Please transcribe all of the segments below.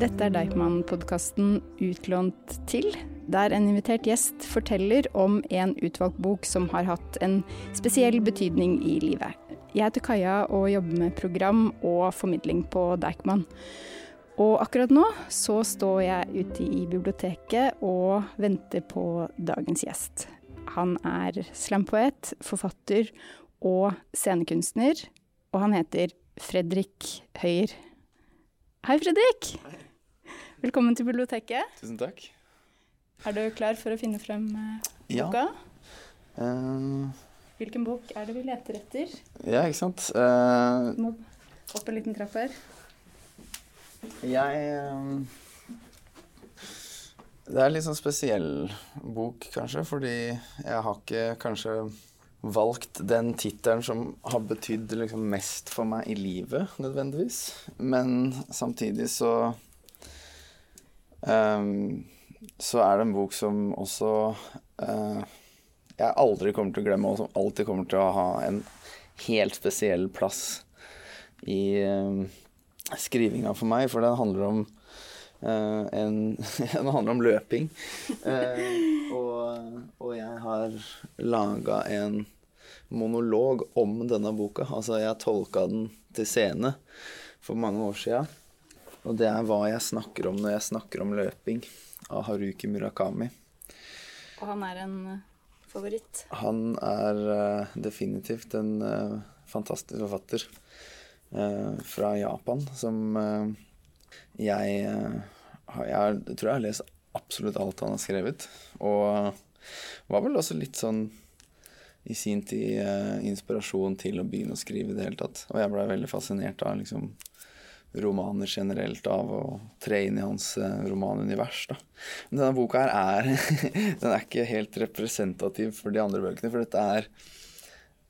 Dette er Deichman-podkasten Utlånt til, der en invitert gjest forteller om en utvalgt bok som har hatt en spesiell betydning i livet. Jeg heter Kaja og jobber med program og formidling på Deichman. Og akkurat nå så står jeg ute i biblioteket og venter på dagens gjest. Han er slampoet, forfatter og scenekunstner, og han heter Fredrik Høyer. Hei, Fredrik. Hei. Velkommen til biblioteket. Tusen takk. Er du klar for å finne frem uh, boka? Ja. Uh, Hvilken bok er det vi leter etter? Ja, ikke sant. Uh, Må opp en liten trapp her. Jeg Det er en litt sånn spesiell bok, kanskje, fordi jeg har ikke kanskje valgt den tittelen som har betydd liksom mest for meg i livet, nødvendigvis. Men samtidig så Um, så er det en bok som også uh, jeg aldri kommer til å glemme, og som alltid kommer til å ha en helt spesiell plass i uh, skrivinga for meg, for den handler om uh, en Den handler om løping. Og, og, jeg har laga en monolog om denne boka. Altså, jeg tolka den til scene for mange år sia. Og det er hva jeg snakker om når jeg snakker om løping, av Haruki Murakami. Og han er en eh, favoritt? Han er uh, definitivt en uh, fantastisk forfatter uh, fra Japan som jeg, jeg tror jeg har lest absolutt alt han har skrevet. Og var vel også litt sånn i sin tid inspirasjon til å begynne å skrive i det hele tatt. Og jeg blei veldig fascinert av liksom romaner generelt av å tre inn i hans eh, romanunivers. Da. Men denne boka her er Den er ikke helt representativ for de andre bøkene, for dette er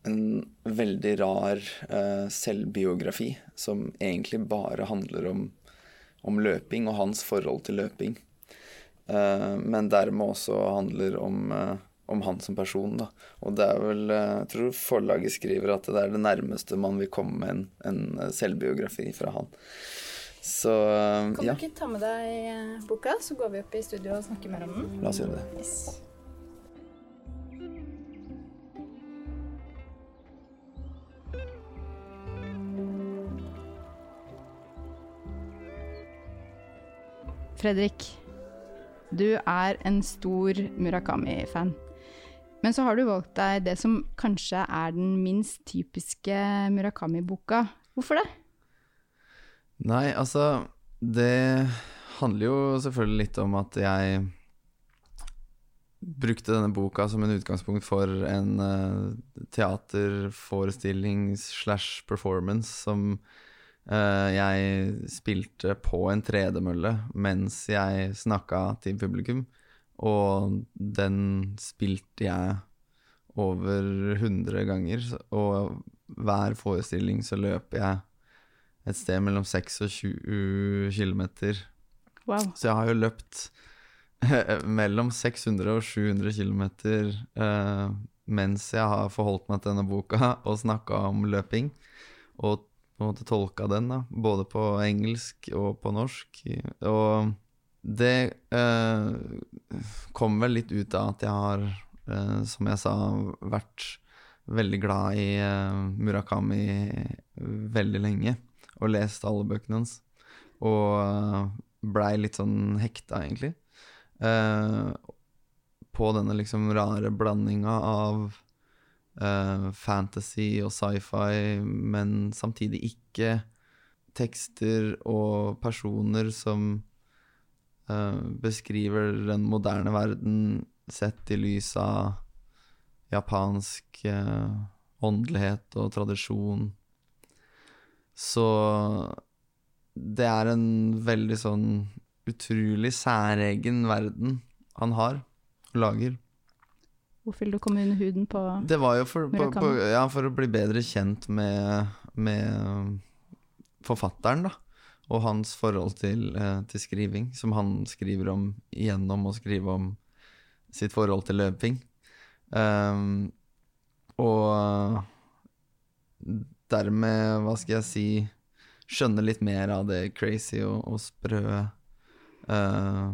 en veldig rar uh, selvbiografi som egentlig bare handler om, om, løping og hans forhold til løping. Uh, men dermed også handler om uh, om han som person. Da. Og det er vel eh, Jeg tror forlaget skriver at det er det nærmeste man vil komme med en, en eh, selvbiografi fra han. Så ja Kan du ikke ta med deg boka, så går vi opp i studio og snakker mer om den? La oss gjøre det. Yes. Fredrik, du er en stor Murakami-fan. Men så har du valgt deg det som kanskje er den minst typiske Murakami-boka. Hvorfor det? Nei, altså Det handler jo selvfølgelig litt om at jeg brukte denne boka som en utgangspunkt for en uh, teaterforestilling slash performance som uh, jeg spilte på en tredemølle mens jeg snakka til publikum. Og den spilte jeg over 100 ganger. Og hver forestilling så løper jeg et sted mellom 6 og 20 km. Wow. Så jeg har jo løpt mellom 600 og 700 km eh, mens jeg har forholdt meg til denne boka og snakka om løping. Og på en måte tolka den, da, både på engelsk og på norsk. Og det eh, kom vel litt ut av at jeg har, eh, som jeg sa, vært veldig glad i eh, Murakami veldig lenge. Og lest alle bøkene hans. Og eh, blei litt sånn hekta, egentlig. Eh, på denne liksom rare blandinga av eh, fantasy og sci-fi, men samtidig ikke tekster og personer som beskriver den moderne verden sett i lys av japansk uh, åndelighet og tradisjon. Så det er en veldig sånn utrolig særegen verden han har og lager. Hvorfor vil du komme under huden på Det var jo for, på, på, ja, for å bli bedre kjent med, med forfatteren, da og hans forhold til, eh, til, skriving, som han skriver om gjennom å skrive om sitt forhold til løping. Um, og dermed, hva skal jeg si, skjønne litt mer av det crazy og, og sprø uh,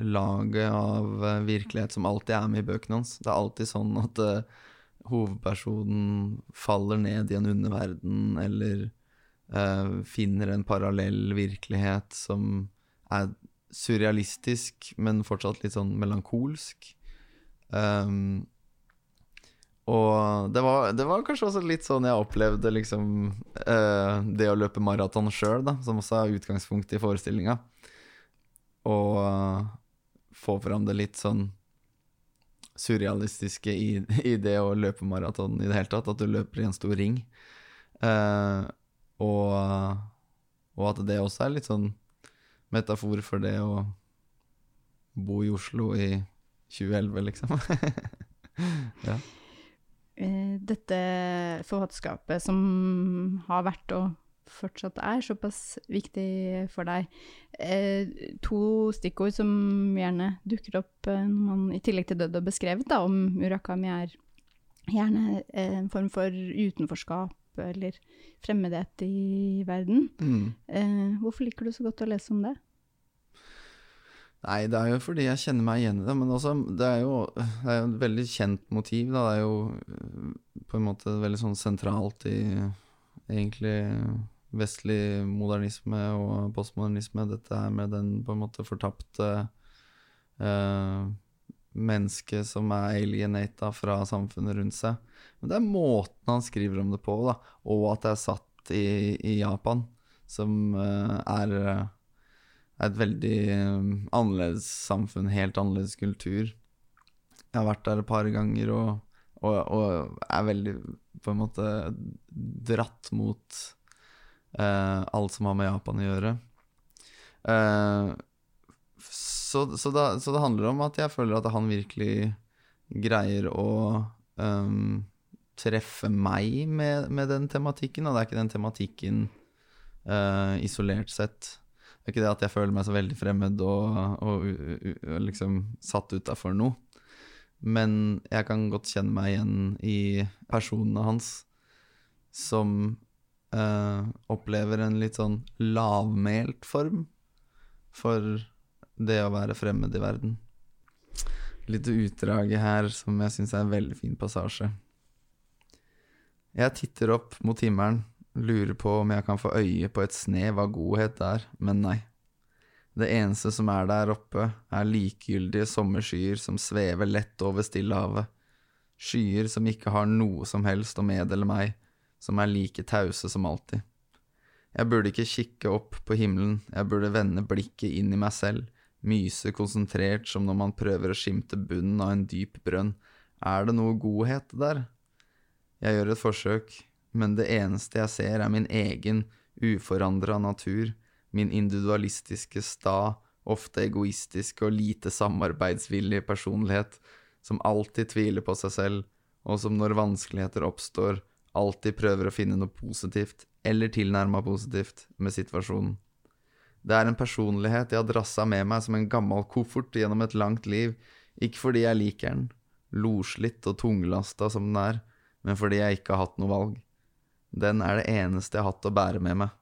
laget av eh, virkelighet som alltid er med i bøkene hans. Det er alltid sånn at uh, hovedpersonen faller ned i en underverden, eller eh, finner en parallell virkelighet som er surrealistisk, men fortsatt litt sånn melankolsk. Um, og det var, det var, kanskje også litt sånn jeg opplevde liksom uh, det å løpe maraton sjøl, som også er utgangspunktet i forestillinga. Og uh, få fram det litt sånn surrealistiske i, i, det å løpe maraton i det hele tatt. At du løper i en stor ring. Eh, og, og at det også er litt sånn metafor for det å bo i Oslo i 2011, liksom. ja. Eh, dette forfatterskapet som har vært og fortsatt er såpass viktig for deg. Eh, to stikkord som gjerne dukker opp eh, når man i tillegg til død og beskrevet da, om Murakami, er gjerne en form for utenforskap eller fremmedhet i verden. Mm. hvorfor liker du så godt å lese om det? Nei, det er jo fordi jeg kjenner meg igjen i det. Men også, det er jo det er et veldig kjent motiv. Da. Det er jo øh, på en måte veldig sånn sentralt i egentlig vestlig modernisme og postmodernisme. Dette her med den på en måte fortapte eh, mennesket som er alienata fra samfunnet rundt seg. Men det er måten han skriver om det på, da, og at det er satt i, i Japan, som eh, er er et veldig um, annerledes samfunn, helt annerledes kultur. Jeg har vært der et par ganger og, og, og er veldig på en måte dratt mot uh, alt som har med Japan å gjøre. Uh, så, så, da, så, det handler om at jeg føler at han virkelig greier å um, treffe meg med, med, den tematikken, og det er ikke den tematikken uh, isolert sett det er ikke det at jeg føler meg så veldig fremmed og, og, og liksom satt utafor noe. Men jeg kan godt kjenne meg igjen i personene hans som uh, opplever en litt sånn lavmælt form for det å være fremmed i verden. Litt utdraget her som jeg syns er en veldig fin passasje. Jeg titter opp mot himmelen Lurer på om jeg kan få øye på et snev av godhet der, men nei. Det eneste som er der oppe, er likegyldige sommerskyer som svever lett over Stillehavet. Skyer som ikke har noe som helst å meddele meg, som er like tause som alltid. Jeg burde ikke kikke opp på himmelen, jeg burde vende blikket inn i meg selv, myse konsentrert som når man prøver å skimte bunnen av en dyp brønn. Er det noe godhet der? Jeg gjør et forsøk, men det eneste jeg ser, er min egen, uforandra natur, min individualistiske, sta, ofte egoistiske og lite samarbeidsvillige personlighet, som alltid tviler på seg selv, og som når vanskeligheter oppstår, alltid prøver å finne noe positivt, eller tilnærma positivt, med situasjonen. Det er en personlighet jeg har drassa med meg som en gammel koffert gjennom et langt liv, ikke fordi jeg liker den, loslitt og tunglasta som den er, men fordi jeg ikke har hatt noe valg. Den er det eneste jeg har hatt å bære med meg.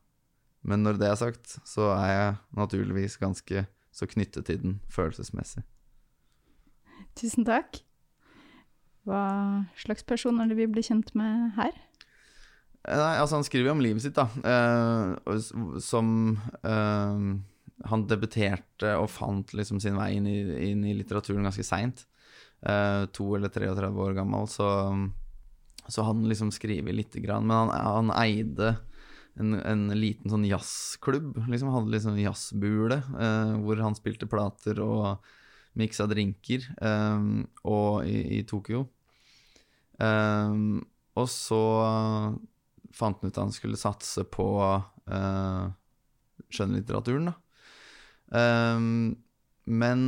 Men når det er sagt, så er jeg naturligvis ganske så knyttet til den følelsesmessig. Tusen takk. Hva slags person er det vi blir kjent med her? Nei, altså Han skriver jo om livet sitt, da. Eh, som eh, Han debuterte og fant liksom sin vei inn i, inn i litteraturen ganske seint. Eh, to eller 33 år gammel, så så han liksom skriver lite grann. Men han, han eide en, en, liten sånn jazzklubb. Liksom hadde liksom jazzbule eh, hvor han spilte plater og miksa drinker eh, og i, i Tokyo. Eh, og så fant han ut at han skulle satse på uh, skjønnlitteraturen, da. Um, men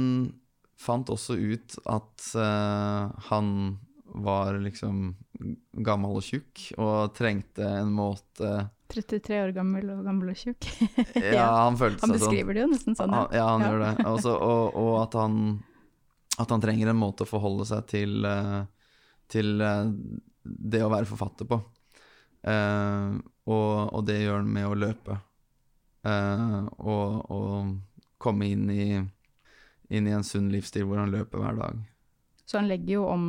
fant også ut at uh, han var liksom gammel og tjukk og trengte en måte 33 år gammel og gammel og tjukk. ja, han følte seg sånn. Han beskriver det jo nesten sånn. Ja, ja han ja. gjør det. Også, og, og at, han, at han trenger en måte å forholde seg til, eh, til det å være forfatter på. Uh, og, og, det gjør han med å løpe. Uh, og, og, komme inn i, inn i en sunn livsstil hvor han løper hver dag. Så han legger jo om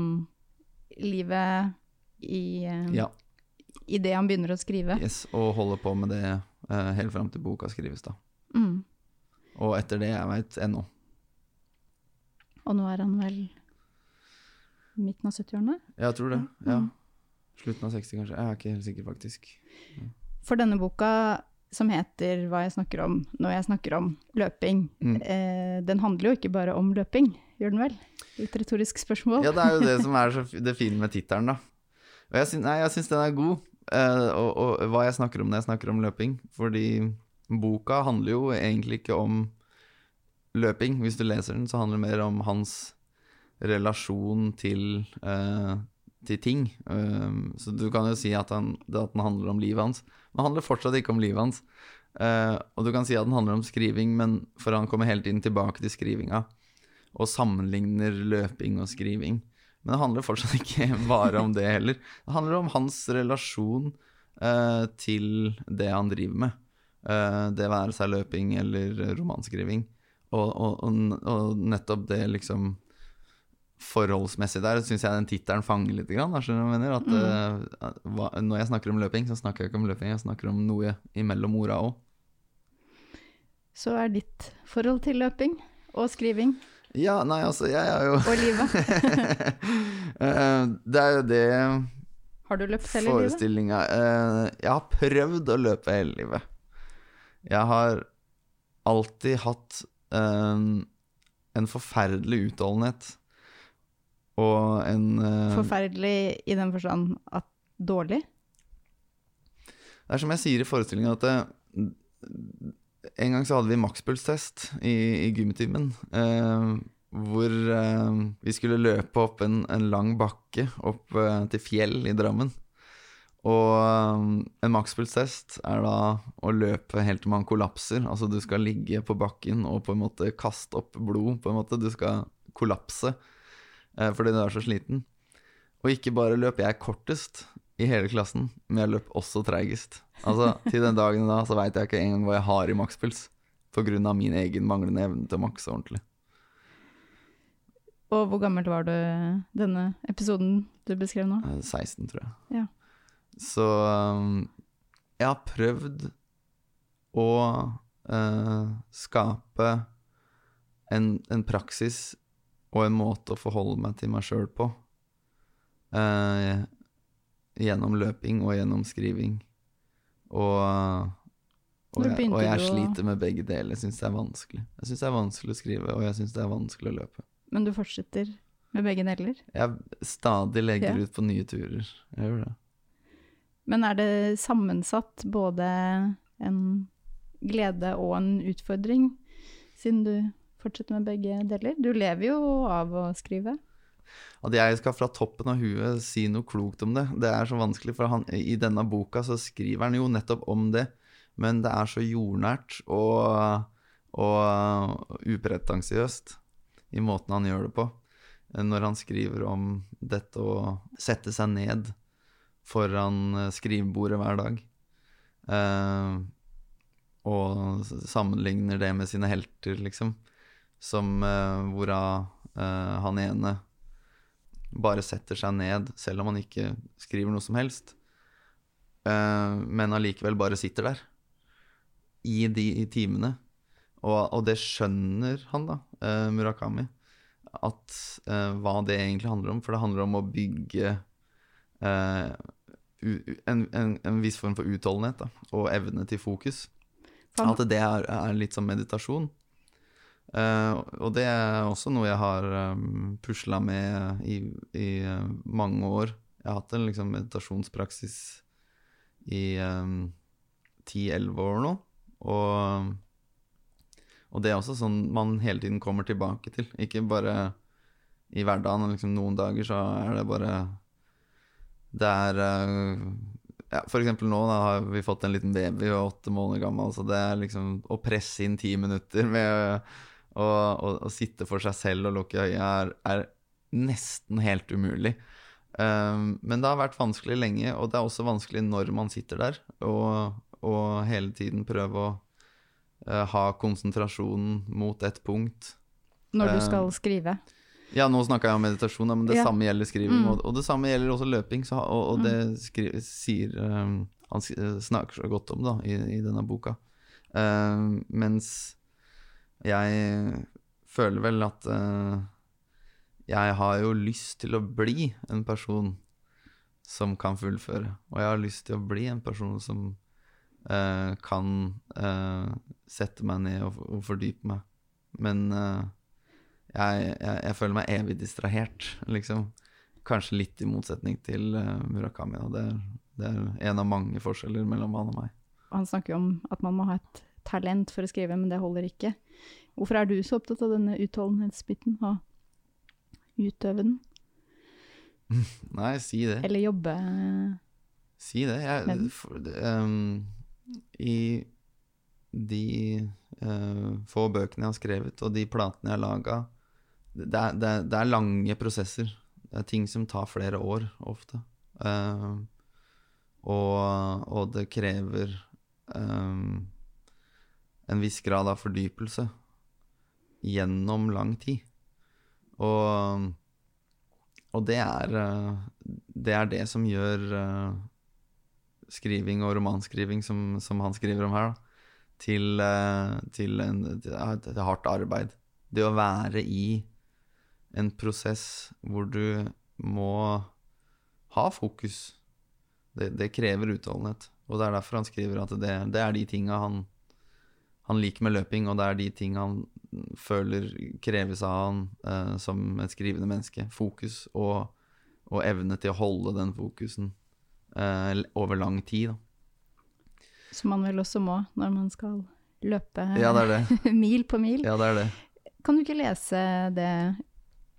livet i, eh, Ja, i det han begynner å skrive. yes, Og holder på med det helt fram til boka skrives, da. Mm. Og etter det jeg veit ennå. Og nå er han vel midten av 70-årene? Jeg tror det. Ja. Mm. Slutten av 60, kanskje. Jeg er ikke helt sikker, faktisk. For denne boka, som heter 'Hva jeg snakker om når jeg snakker om løping', Mm. eh, den handler jo ikke bare om løping, gjør den vel? Litt retorisk spørsmål. Ja, det er jo det som er så det fine med tittelen, da. Og jeg syns, nei, jeg syns den er god, eh, og, og hva jeg snakker om når jeg snakker om løping. Fordi boka handler jo egentlig ikke om løping. Hvis du leser den, så handler det mer om hans relasjon til, eh, til ting. Um, så du kan jo si at, han, at den handler om livet hans. Men handler fortsatt ikke om livet hans. Uh, og du kan si at den handler om skriving, men for han kommer hele tiden tilbake til skrivinga og sammenligner løping og skriving. Men det handler fortsatt ikke bare om det heller. Det handler om hans relasjon uh, til det han driver med. Uh, det være seg løping eller romanskriving. Og, og, og, og nettopp det liksom forholdsmessig der syns jeg den tittelen fanger litt. Grann, jeg mener? At, mm. uh, når jeg snakker om løping, så snakker jeg ikke om løping, jeg snakker om noe imellom orda òg. Så er ditt forhold til løping og skriving Ja, nei, altså, jeg er jo og livet Eh, Det er jo det Har du løpt hele livet? eh, Jeg har prøvd å løpe hele livet. Jeg har alltid hatt uh, en forferdelig utholdenhet. Og en uh, Forferdelig i den forstand at dårlig? Det er som jeg sier i forestillinga, at det, en gang så hadde vi makspulstest i, i gymtimen. Eh, hvor eh, vi skulle løpe opp en, en lang bakke opp eh, til Fjell i Drammen. Og eh, en makspulstest er da å løpe helt til man kollapser. Altså du skal ligge på bakken og på en måte kaste opp blod, på en måte. Du skal kollapse eh, fordi du er så sliten. Og ikke bare løper jeg kortest i hele klassen, men jeg løp også treigest. Altså, til den dagen da så veit jeg ikke engang hva jeg har i makspuls. Av min egen manglende evne til å makse ordentlig. Og hvor gammel var du denne episoden du beskrev nå? Eh, 16, tror jeg. Ja. Så um, jeg har prøvd å uh, skape en, en praksis og en måte å forholde meg til meg sjøl på. eh, gjennom løping og gjennom skriving. Og, og, jeg, og jeg sliter med begge deler. Jeg syns det er vanskelig. Jeg syns det er vanskelig å skrive, og jeg syns det er vanskelig å løpe. Men du fortsetter med begge deler? Jeg stadig legger Ja. ut på nye turer. Jeg gjør det. Men er det sammensatt både en glede og en utfordring, siden du fortsetter med begge deler? Du lever jo av å skrive. At jeg skal fra toppen av huet si noe klokt om det, det er så vanskelig. For han, i denne boka så skriver han jo nettopp om det, men det er så jordnært og, og upretensiøst i måten han gjør det på. Når han skriver om dette å sette seg ned foran skrivebordet hver dag. Eh, og sammenligner det med sine helter, liksom. Som uh, hvorav uh, han ene bare setter seg ned, selv om han ikke skriver noe som helst. uh, men allikevel bare sitter der i de i timene. Og, og det skjønner han, da, uh, Murakami, at eh, hva det egentlig handler om. For det handler om å bygge eh, en, en, en viss form for utholdenhet da, og evne til fokus. At det er, er litt som meditasjon. Eh, og det er også noe jeg har um, pusla med i, i eh, mange år. Jeg har hatt en liksom, meditasjonspraksis i ti-elleve år nå. Og, og det er også sånn man hele tiden kommer tilbake til. Ikke bare i hverdagen. Liksom, noen dager så er det bare Det er eh, ja, For eksempel nå da har vi fått en liten baby og åtte måneder gammel. Så det er liksom å presse inn ti minutter med å, sitte for seg selv og lukke øya er, er nesten helt umulig. Um, men det har vært vanskelig lenge, og det er også vanskelig når man sitter der, og, og hele tiden prøve å uh, ha konsentrasjonen mot et punkt. Når du Eh, skal skrive. Ja, nå snakka jeg om meditasjon, men det Ja. samme gjelder skriving. Mm. Og, og det samme gjelder også løping, så, og, og det skri, sier um, Han eh, snakker så godt om da, i, i denne boka. Um, mens jeg føler vel at uh, jeg har jo lyst til å bli en person som kan fullføre. Og jeg har lyst til å bli en person som uh, kan uh, sette meg ned og, og fordype meg. Men jeg, jeg, jeg føler meg evig distrahert, liksom. Kanskje litt i motsetning til Murakami. Da. Det, det er en av mange forskjeller mellom han og meg. Han snakker jo om at man må ha et talent for å skrive, men det holder ikke. Hvorfor er du så opptatt av denne utholdenhetsbiten, og utøve den? Nei, si det. Eller jobbe Si det. Jeg, for, ehm, I de uh, få bøkene jeg har skrevet, og de platene jeg har laga, det, det, det er lange prosesser. Det er ting som tar flere år, ofte. Uh, og, og det krever um, en viss grad av fordypelse gjennom lang tid. Og, og det er eh, det er det som gjør eh, skriving og romanskriving, som, som han skriver om her, da, til, eh, til en, til et, hardt arbeid. Det å være i en prosess hvor du må ha fokus, det, det krever utholdenhet. Og det er derfor han skriver at det, det er de tinga han, han liker med løping, og det er de tinga han føler kreves av han eh, som et skrivende menneske. Fokus og, og evne til å holde den fokusen eh, over lang tid. Da. Som man vel også må når man skal løpe Ja, det det. mil på mil. Ja, det er det. Kan du ikke lese det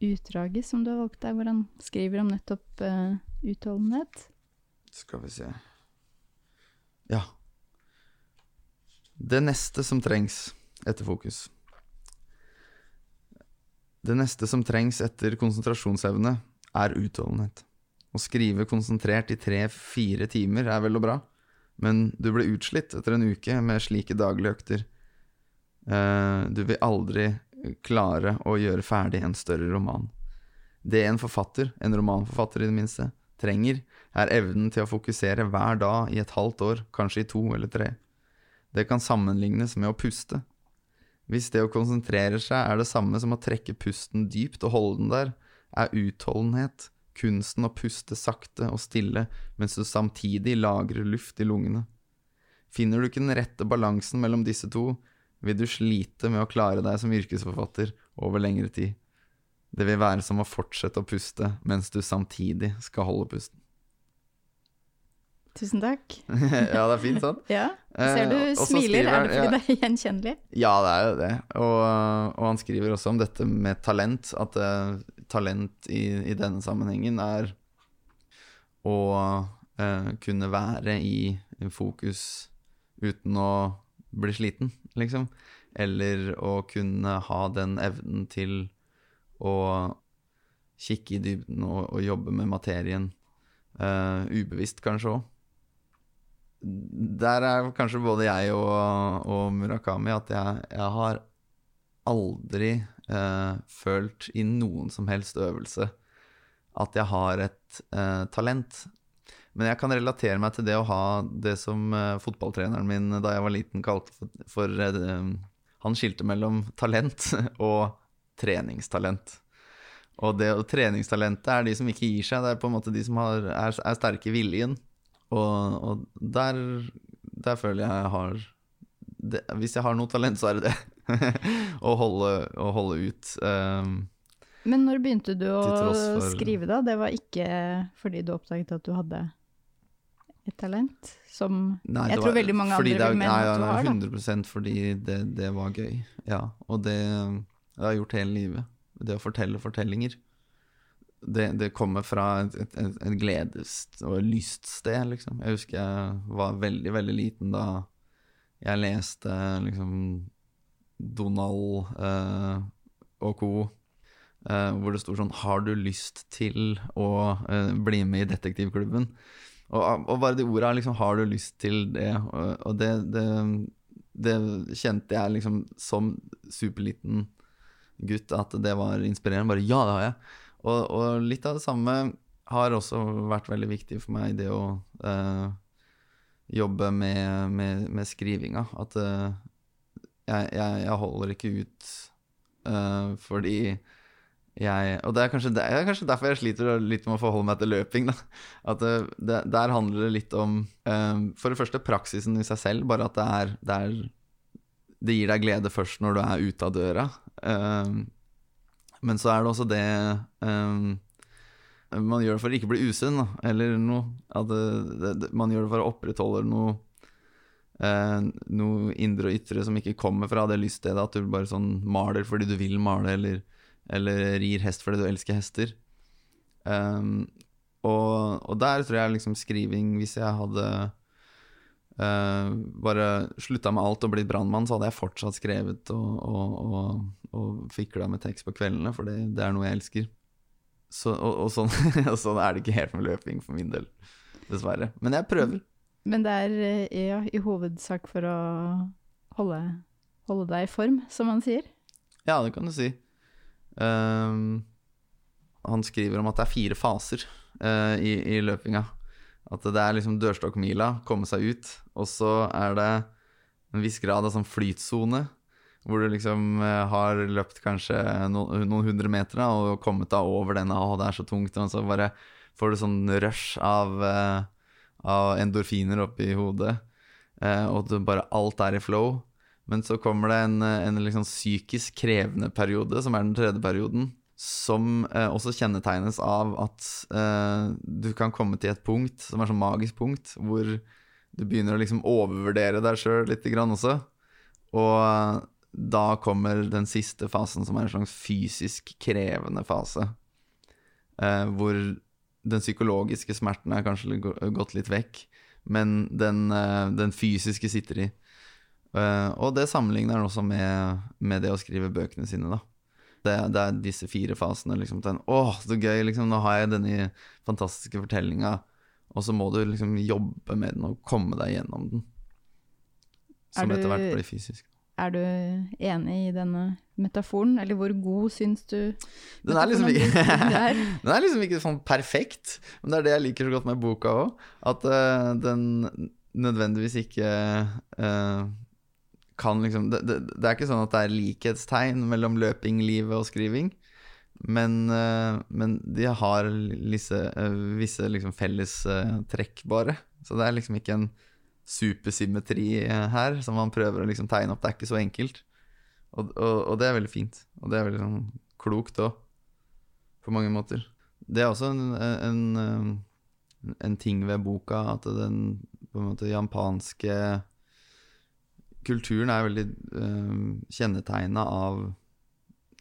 utdraget som du har valgt der, hvor han skriver om nettopp uh, utholdenhet? Skal vi se Ja. Det neste som trengs etter fokus. Det neste som trengs etter konsentrasjonsevne, er utholdenhet. Å skrive konsentrert i tre-fire timer er vel og bra, men du blir utslitt etter en uke med slike daglige økter. Eh, du vil aldri klare å gjøre ferdig en større roman. Det en forfatter, en romanforfatter i det minste, trenger, er evnen til å fokusere hver dag i et halvt år, kanskje i to eller tre. Det kan sammenlignes med å puste. Hvis det å konsentrere seg er det samme som å trekke pusten dypt og holde den der, er utholdenhet kunsten å puste sakte og stille mens du samtidig lagrer luft i lungene. Finner du ikke den rette balansen mellom disse to, vil du slite med å klare deg som yrkesforfatter over lengre tid. Det vil være som å fortsette å puste mens du samtidig skal holde pusten. Tusen takk. ja, det er fint, sant? Ja, ser du Eh, smiler. skriver Er det fordi det er gjenkjennelig? Ja, det er jo det. Og, og han skriver også om dette med talent. At uh, talent i, i denne sammenhengen er å uh, kunne være i fokus uten å bli sliten, liksom. Eller å kunne ha den evnen til å kikke i dybden og, og jobbe med materien. Uh, ubevisst, kanskje òg der er kanskje både jeg og, og Murakami at jeg, jeg har aldri eh, følt i noen som helst øvelse at jeg har et eh, talent. Men jeg kan relatere meg til det å ha det som eh, fotballtreneren min da jeg var liten kalte for, for eh, Han skilte mellom talent og treningstalent. Og det og treningstalentet er de som ikke gir seg. Det er på en måte de som har, er, er sterke i viljen. Og, og der, der føler jeg jeg har det, Hvis jeg har noe talent, så er det det. å, holde, å holde ut. Um, Men når begynte du å for- skrive, da? Det var ikke fordi du oppdaget at du hadde et talent? Som nei, jeg tror var- veldig mange andre vil mene at du har, da. 100 fordi det, det var gøy. Ja. Og det, det har jeg gjort hele livet. Det å fortelle fortellinger. Det, det kommer fra et, et, et, gledes- og lyststed, liksom. Jeg husker jeg var veldig, veldig liten da jeg leste liksom Donald eh, og co. eh, hvor det sto sånn 'Har du lyst til å eh, bli med i detektivklubben?' Og, og bare de orda liksom 'Har du lyst til det?' Og, og det, det det kjente jeg liksom som superliten gutt at det var inspirerende. Bare ja, det har jeg. Og, og litt av det samme har også vært veldig viktig for meg, det å eh, jobbe med, med, med, skrivinga. At eh, jeg, jeg, holder ikke ut eh, fordi jeg Og det er, kanskje, det er kanskje derfor jeg sliter litt med å forholde meg til løping. Da. At det, det, Der handler det litt om eh, For det første praksisen i seg selv, bare at det er, det er det gir deg glede først når du er ute av døra. Um, men så er det også det um, Man gjør det for å ikke bli usunn, eller noe. At det, det, man gjør det for å opprettholde noe uh, Noe indre og ytre som ikke kommer fra det lyststedet. At du bare sånn maler fordi du vil male, eller, eller rir hest fordi du elsker hester. Um, og, og, der tror jeg liksom skriving Hvis jeg hadde Uh, bare slutta med alt og blitt brannmann, så hadde jeg fortsatt skrevet og, og, og, og fikla med tekst på kveldene, for det, det er noe jeg elsker. Så, og, sånn, sånn, er det ikke helt med løping for min del, dessverre. Men jeg prøver. Men det er eh, ja, i hovedsak for å holde, holde, deg i form, som man sier? Ja, det kan du si. Uh, han skriver om at det er fire faser uh, i, i løpinga. At det er liksom dørstokkmila, komme seg ut. Og så er det en viss grad av sånn flytsone, hvor du liksom eh, har løpt kanskje noen, noen hundre meter og kommet deg over denne, å, det er så tungt, og så bare får du sånn rush av, uh, av endorfiner oppi hodet, uh, og du bare alt er i flow. Men så kommer det en, en liksom psykisk krevende periode, som er den tredje perioden, som eh, også kjennetegnes av at eh, du kan komme til et punkt som er sånn magisk punkt, hvor du begynner å liksom overvurdere deg sjøl litt grann også. Og eh, da kommer den siste fasen, som er en slags fysisk krevende fase. Eh, hvor den psykologiske smerten er kanskje gått litt vekk, men den, eh, den fysiske sitter i. Eh, og det sammenligner han også med, med det å skrive bøkene sine, da. Det, det, er disse fire fasene. Liksom, den, Å, så gøy! Liksom, nå har jeg denne fantastiske fortellinga. Og så må du liksom jobbe med den og komme deg gjennom den. Som du, etter hvert blir fysisk. Er du enig i denne metaforen, eller hvor god syns du Den er liksom ikke, den er liksom ikke sånn perfekt, men det er det jeg liker så godt med boka òg. At uh, den nødvendigvis ikke uh, kan liksom det, det, det, er ikke sånn at det er likhetstegn mellom løping, livet og skriving. Men, uh, men de har lisse, uh, visse liksom felles uh, trekk, bare. Så det er liksom ikke en supersymmetri her som man prøver å liksom tegne opp. Det er ikke så enkelt. Og, og, og det er veldig fint. Og det er veldig sånn klokt òg, på mange måter. Det er også en, en, en ting ved boka at den på en måte japanske kulturen er veldig uh, kjennetegna av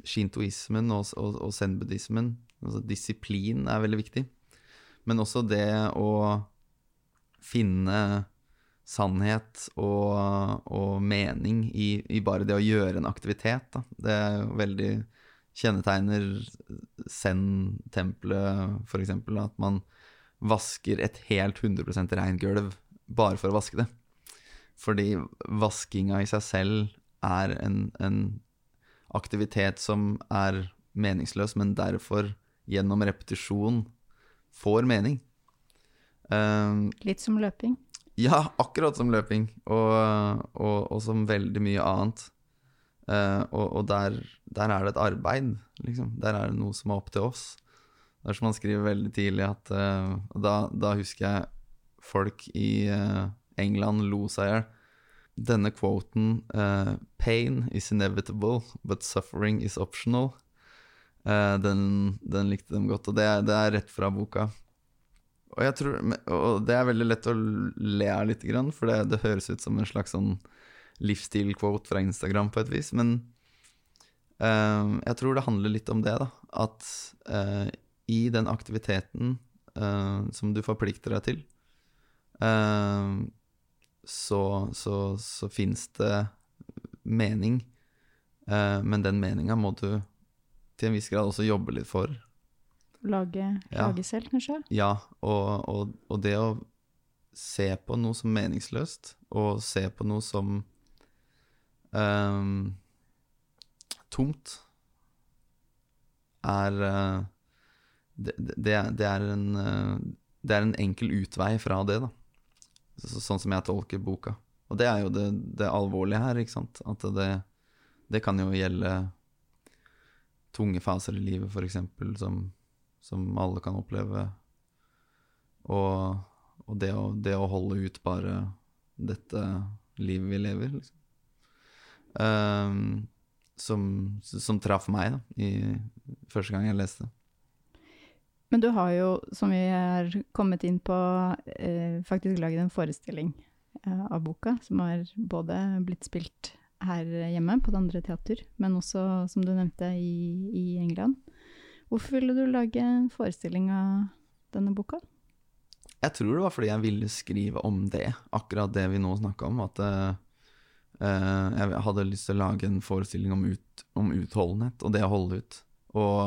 shintoismen og, og, og zen-buddhismen. Altså, disiplin er veldig viktig. Men også det å finne sannhet og, og mening i, i, bare det å gjøre en aktivitet. Da. Det er veldig kjennetegner Zen-tempelet, f.eks. At man vasker et helt 100 reint gulv bare for å vaske det. Fordi vaskinga i seg selv er en, en aktivitet som er meningsløs, men derfor gjennom repetisjon får mening. Um, Litt som løping? Ja, akkurat som løping. Og, og, og som veldig mye annet. Uh, og, og der, der, er det et arbeid, liksom. Der er det noe som er opp til oss. Det er som han skriver veldig tidlig at uh, da, da, husker jeg folk i uh, England lo seg i hjel. Denne quoten uh, 'Pain is inevitable, but suffering is optional', uh, den, den, likte dem godt. Og det er, det er, rett fra boka. Og, tror, og det er veldig lett å le av litt, for det, det høres ut som en slags sånn livsstil-quote fra Instagram på et vis. Men uh, jeg tror det handler litt om det, da. At i den aktiviteten som du forplikter deg til, Uh, så, så, så fins det mening. Uh, men den meninga må du til en viss grad også jobbe litt for. Lage, ja. lage selv, kanskje? Ja, og, og, og, det å se på noe som meningsløst, og se på noe som um, tomt er eh, det, det, det, er en, eh, det er en enkel utvei fra det, da. Så, sånn som jeg tolker boka. Og det er jo det, det alvorlige her, ikke sant. At det, det kan jo gjelde tunge faser i livet, f.eks., som, som alle kan oppleve. Og, og det, å, det å holde ut bare dette livet vi lever, liksom. Um, som, som traff meg, da, i første gang jeg leste. Men du har jo, som vi er kommet inn på, eh, faktisk laget en forestilling eh, av boka, som har både blitt spilt her hjemme på Det Andre Teater, men også, som du nevnte, i, i England. Hvorfor ville du lage en forestilling av denne boka? Jeg tror det var fordi jeg ville skrive om det, akkurat det vi nå snakka om. At eh, jeg hadde lyst til å lage en forestilling om, ut, om utholdenhet og det å holde ut. Og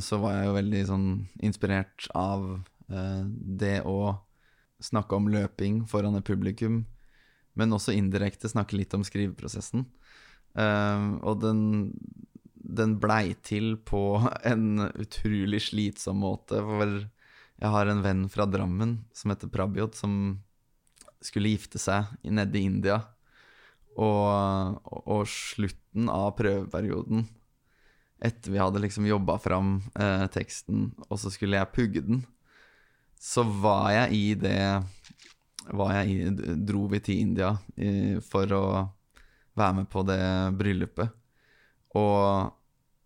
så var jeg jo veldig sånn inspirert av eh, det å snakke om løping foran et publikum, men også indirekte snakke litt om skriveprosessen. Eh, og den, den blei til på en utrolig slitsom måte, for jeg har en venn fra Drammen som heter Prabjot, som skulle gifte seg nede i India. Og, og slutten av prøveperioden, etter vi hadde liksom jobba fram eh, teksten, og så skulle jeg pugge den, så var jeg i det var jeg i, Dro vi til India i, for å være med på det bryllupet. Og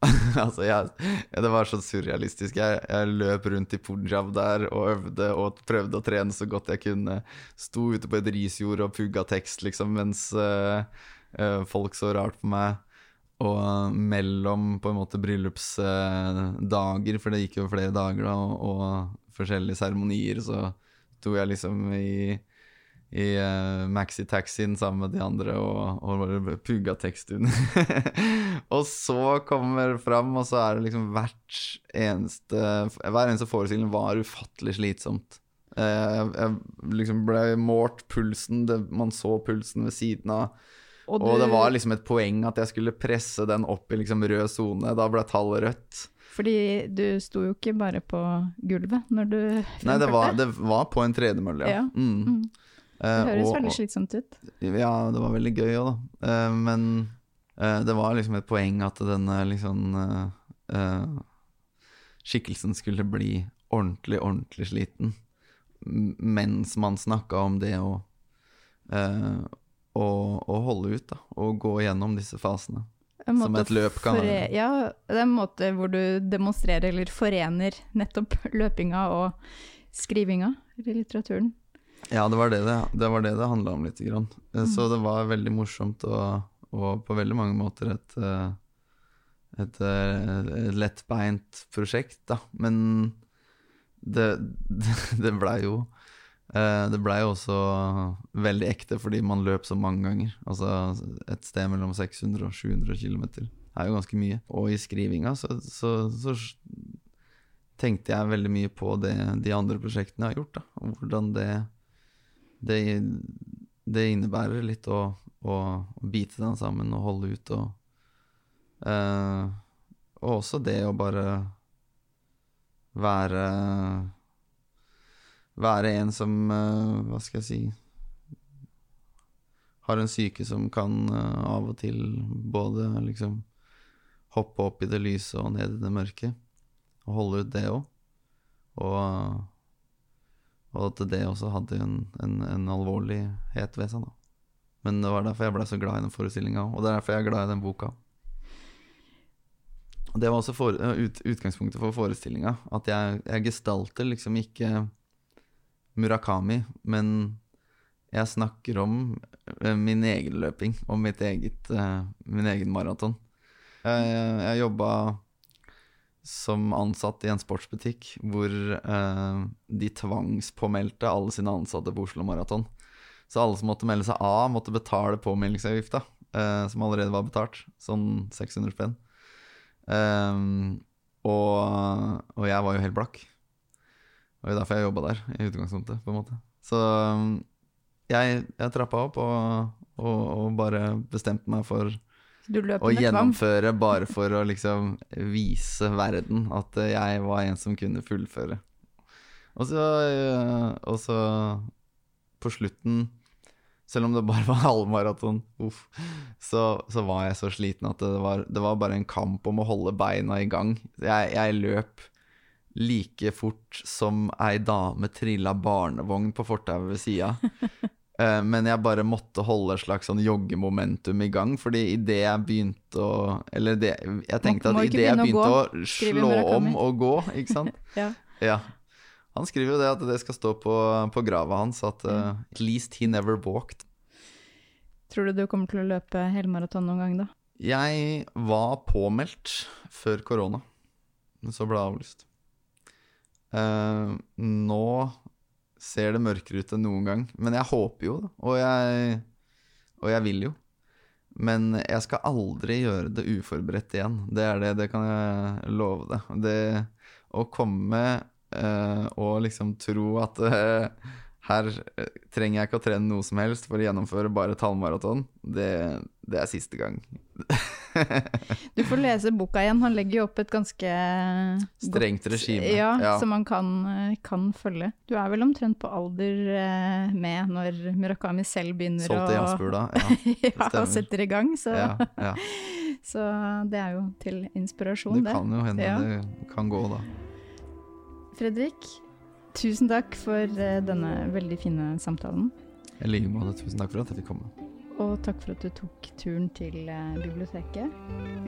altså, jeg, det var så surrealistisk. Jeg, jeg løp rundt i Punjab der og øvde og prøvde å trene så godt jeg kunne. Sto ute på et risjord og pugga tekst, liksom, mens eh, eh, folk så rart på meg. Og mellom på en måte bryllupsdager, for det gikk jo flere dager, da, og, og forskjellige seremonier, så sto jeg liksom i i uh, maxitaxien sammen med de andre og, og bare pugga tekst og så kommer det fram, og så er det liksom hvert eneste Hver eneste forestilling var ufattelig slitsomt. Uh, jeg, jeg liksom ble målt pulsen, det, man så pulsen ved siden av. Og, du- det var liksom et poeng at jeg skulle presse den opp i liksom rød sone. Da ble tallet rødt. Fordi du sto jo ikke bare på gulvet når du Nei, det var, det var på en tredemølle, ja. Ja. Mm. Mm. Eh, Det høres og- veldig slitsomt ut. Ja, det var veldig gøy òg, da. Eh, men eh, det var liksom et poeng at denne liksom eh, eh, skikkelsen skulle bli ordentlig, ordentlig sliten. Mens man snakka om det å, eh, å, å holde ut, da. Og gå gjennom disse fasene. En Som et løp kan være. Ja, det er en måte hvor du demonstrerer eller forener nettopp løpinga og skrivinga i litteraturen. Ja, det var det det, det, var det, det handla om lite grann. Eh, Så det var veldig morsomt og, og på veldig mange måter et, eh, et, eh, et lettbeint prosjekt, da. Men det, det blei jo Det blei jo også veldig ekte fordi man løp så mange ganger. Altså et sted mellom 600 og 700 km er jo ganske mye. Og i skrivinga så, så, så tenkte jeg veldig mye på det de andre prosjektene jeg har gjort, da. Hvordan det det, det innebærer litt å, å, bite den sammen og holde ut og eh, Og også det å bare være Være en som eh, Hva skal jeg si Har en syke som kan eh, av og til både liksom hoppe opp i det lyse og ned i det mørke. Og holde ut det òg. Og og at det også hadde en, en, en alvorlighet ved seg. da. Men det var derfor jeg ble så glad i den forestillinga, og det er derfor jeg er glad i den boka. Det var også for, ut, utgangspunktet for forestillinga. At jeg, jeg gestalter liksom ikke Murakami, men jeg snakker om eh, min egen løping, om mitt eget, eh, min egen maraton. Jeg, jeg jobba som ansatt i en sportsbutikk hvor eh, de tvangspåmeldte alle sine ansatte på Oslo Maraton. Så alle som måtte melde seg av, måtte betale påmeldingsavgifta, eh, som allerede var betalt. Sånn 600 spenn. Ehm, og, og jeg var jo helt blakk. Det er derfor jeg jobba der, i utgangspunktet, på en måte. Så um, jeg, jeg trappa opp og, og, og bare bestemte meg for å gjennomføre gjennomføre bare for å liksom vise verden at jeg var en som kunne fullføre. Og så, eh, og så på slutten, selv om det bare var halvmaraton, uff, så, så var jeg så sliten at det var, det var bare en kamp om å holde beina i gang. Jeg, jeg løp like fort som ei dame trilla barnevogn på fortauet ved sida. Eh, Men jeg bare måtte holde et slags sånn joggemomentum i gang, fordi idet jeg begynte å Eller det, jeg tenkte at idet jeg begynte å å slå om og gå, ikke sant Ja. Ja. Han skriver jo det at det skal stå på, på grava hans at eh, At least he never walked. Tror du du kommer til å løpe helmaraton noen gang, da? Jeg var påmeldt før korona, men så ble det avlyst. Eh, nå ser det mørkere ut enn noen gang, men jeg håper jo, og jeg, og jeg vil jo. Men jeg skal aldri gjøre det uforberedt igjen. Det er det, det kan jeg love deg. Det å komme uh, og liksom tro at uh, her trenger jeg ikke å trene noe som helst for å gjennomføre bare et halvmaraton, det, det er siste gang. Du får lese boka igjen. Han legger jo opp et ganske Strengt regime. Ja, Ja. som man kan, eh, kan følge. Du er vel omtrent på alder eh, med når Murakami selv begynner Solgte å jazzbula. Ja, ja, og setter i gang, så, ja, ja. så det er jo til inspirasjon, Det det. kan jo hende det kan gå, da. Fredrik, tusen takk for eh, denne veldig fine samtalen. I like måte. Tusen takk for at jeg fikk komme. Og takk for at du tok turen til eh, biblioteket.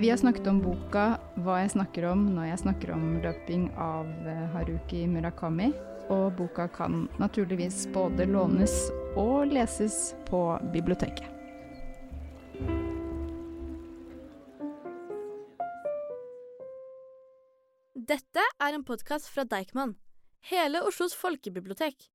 Vi har snakket om boka 'Hva jeg snakker om når jeg snakker om løping' av eh, Haruki Murakami. Og boka kan naturligvis både lånes og leses på biblioteket. Dette er en podkast fra Deichman, hele Oslos folkebibliotek.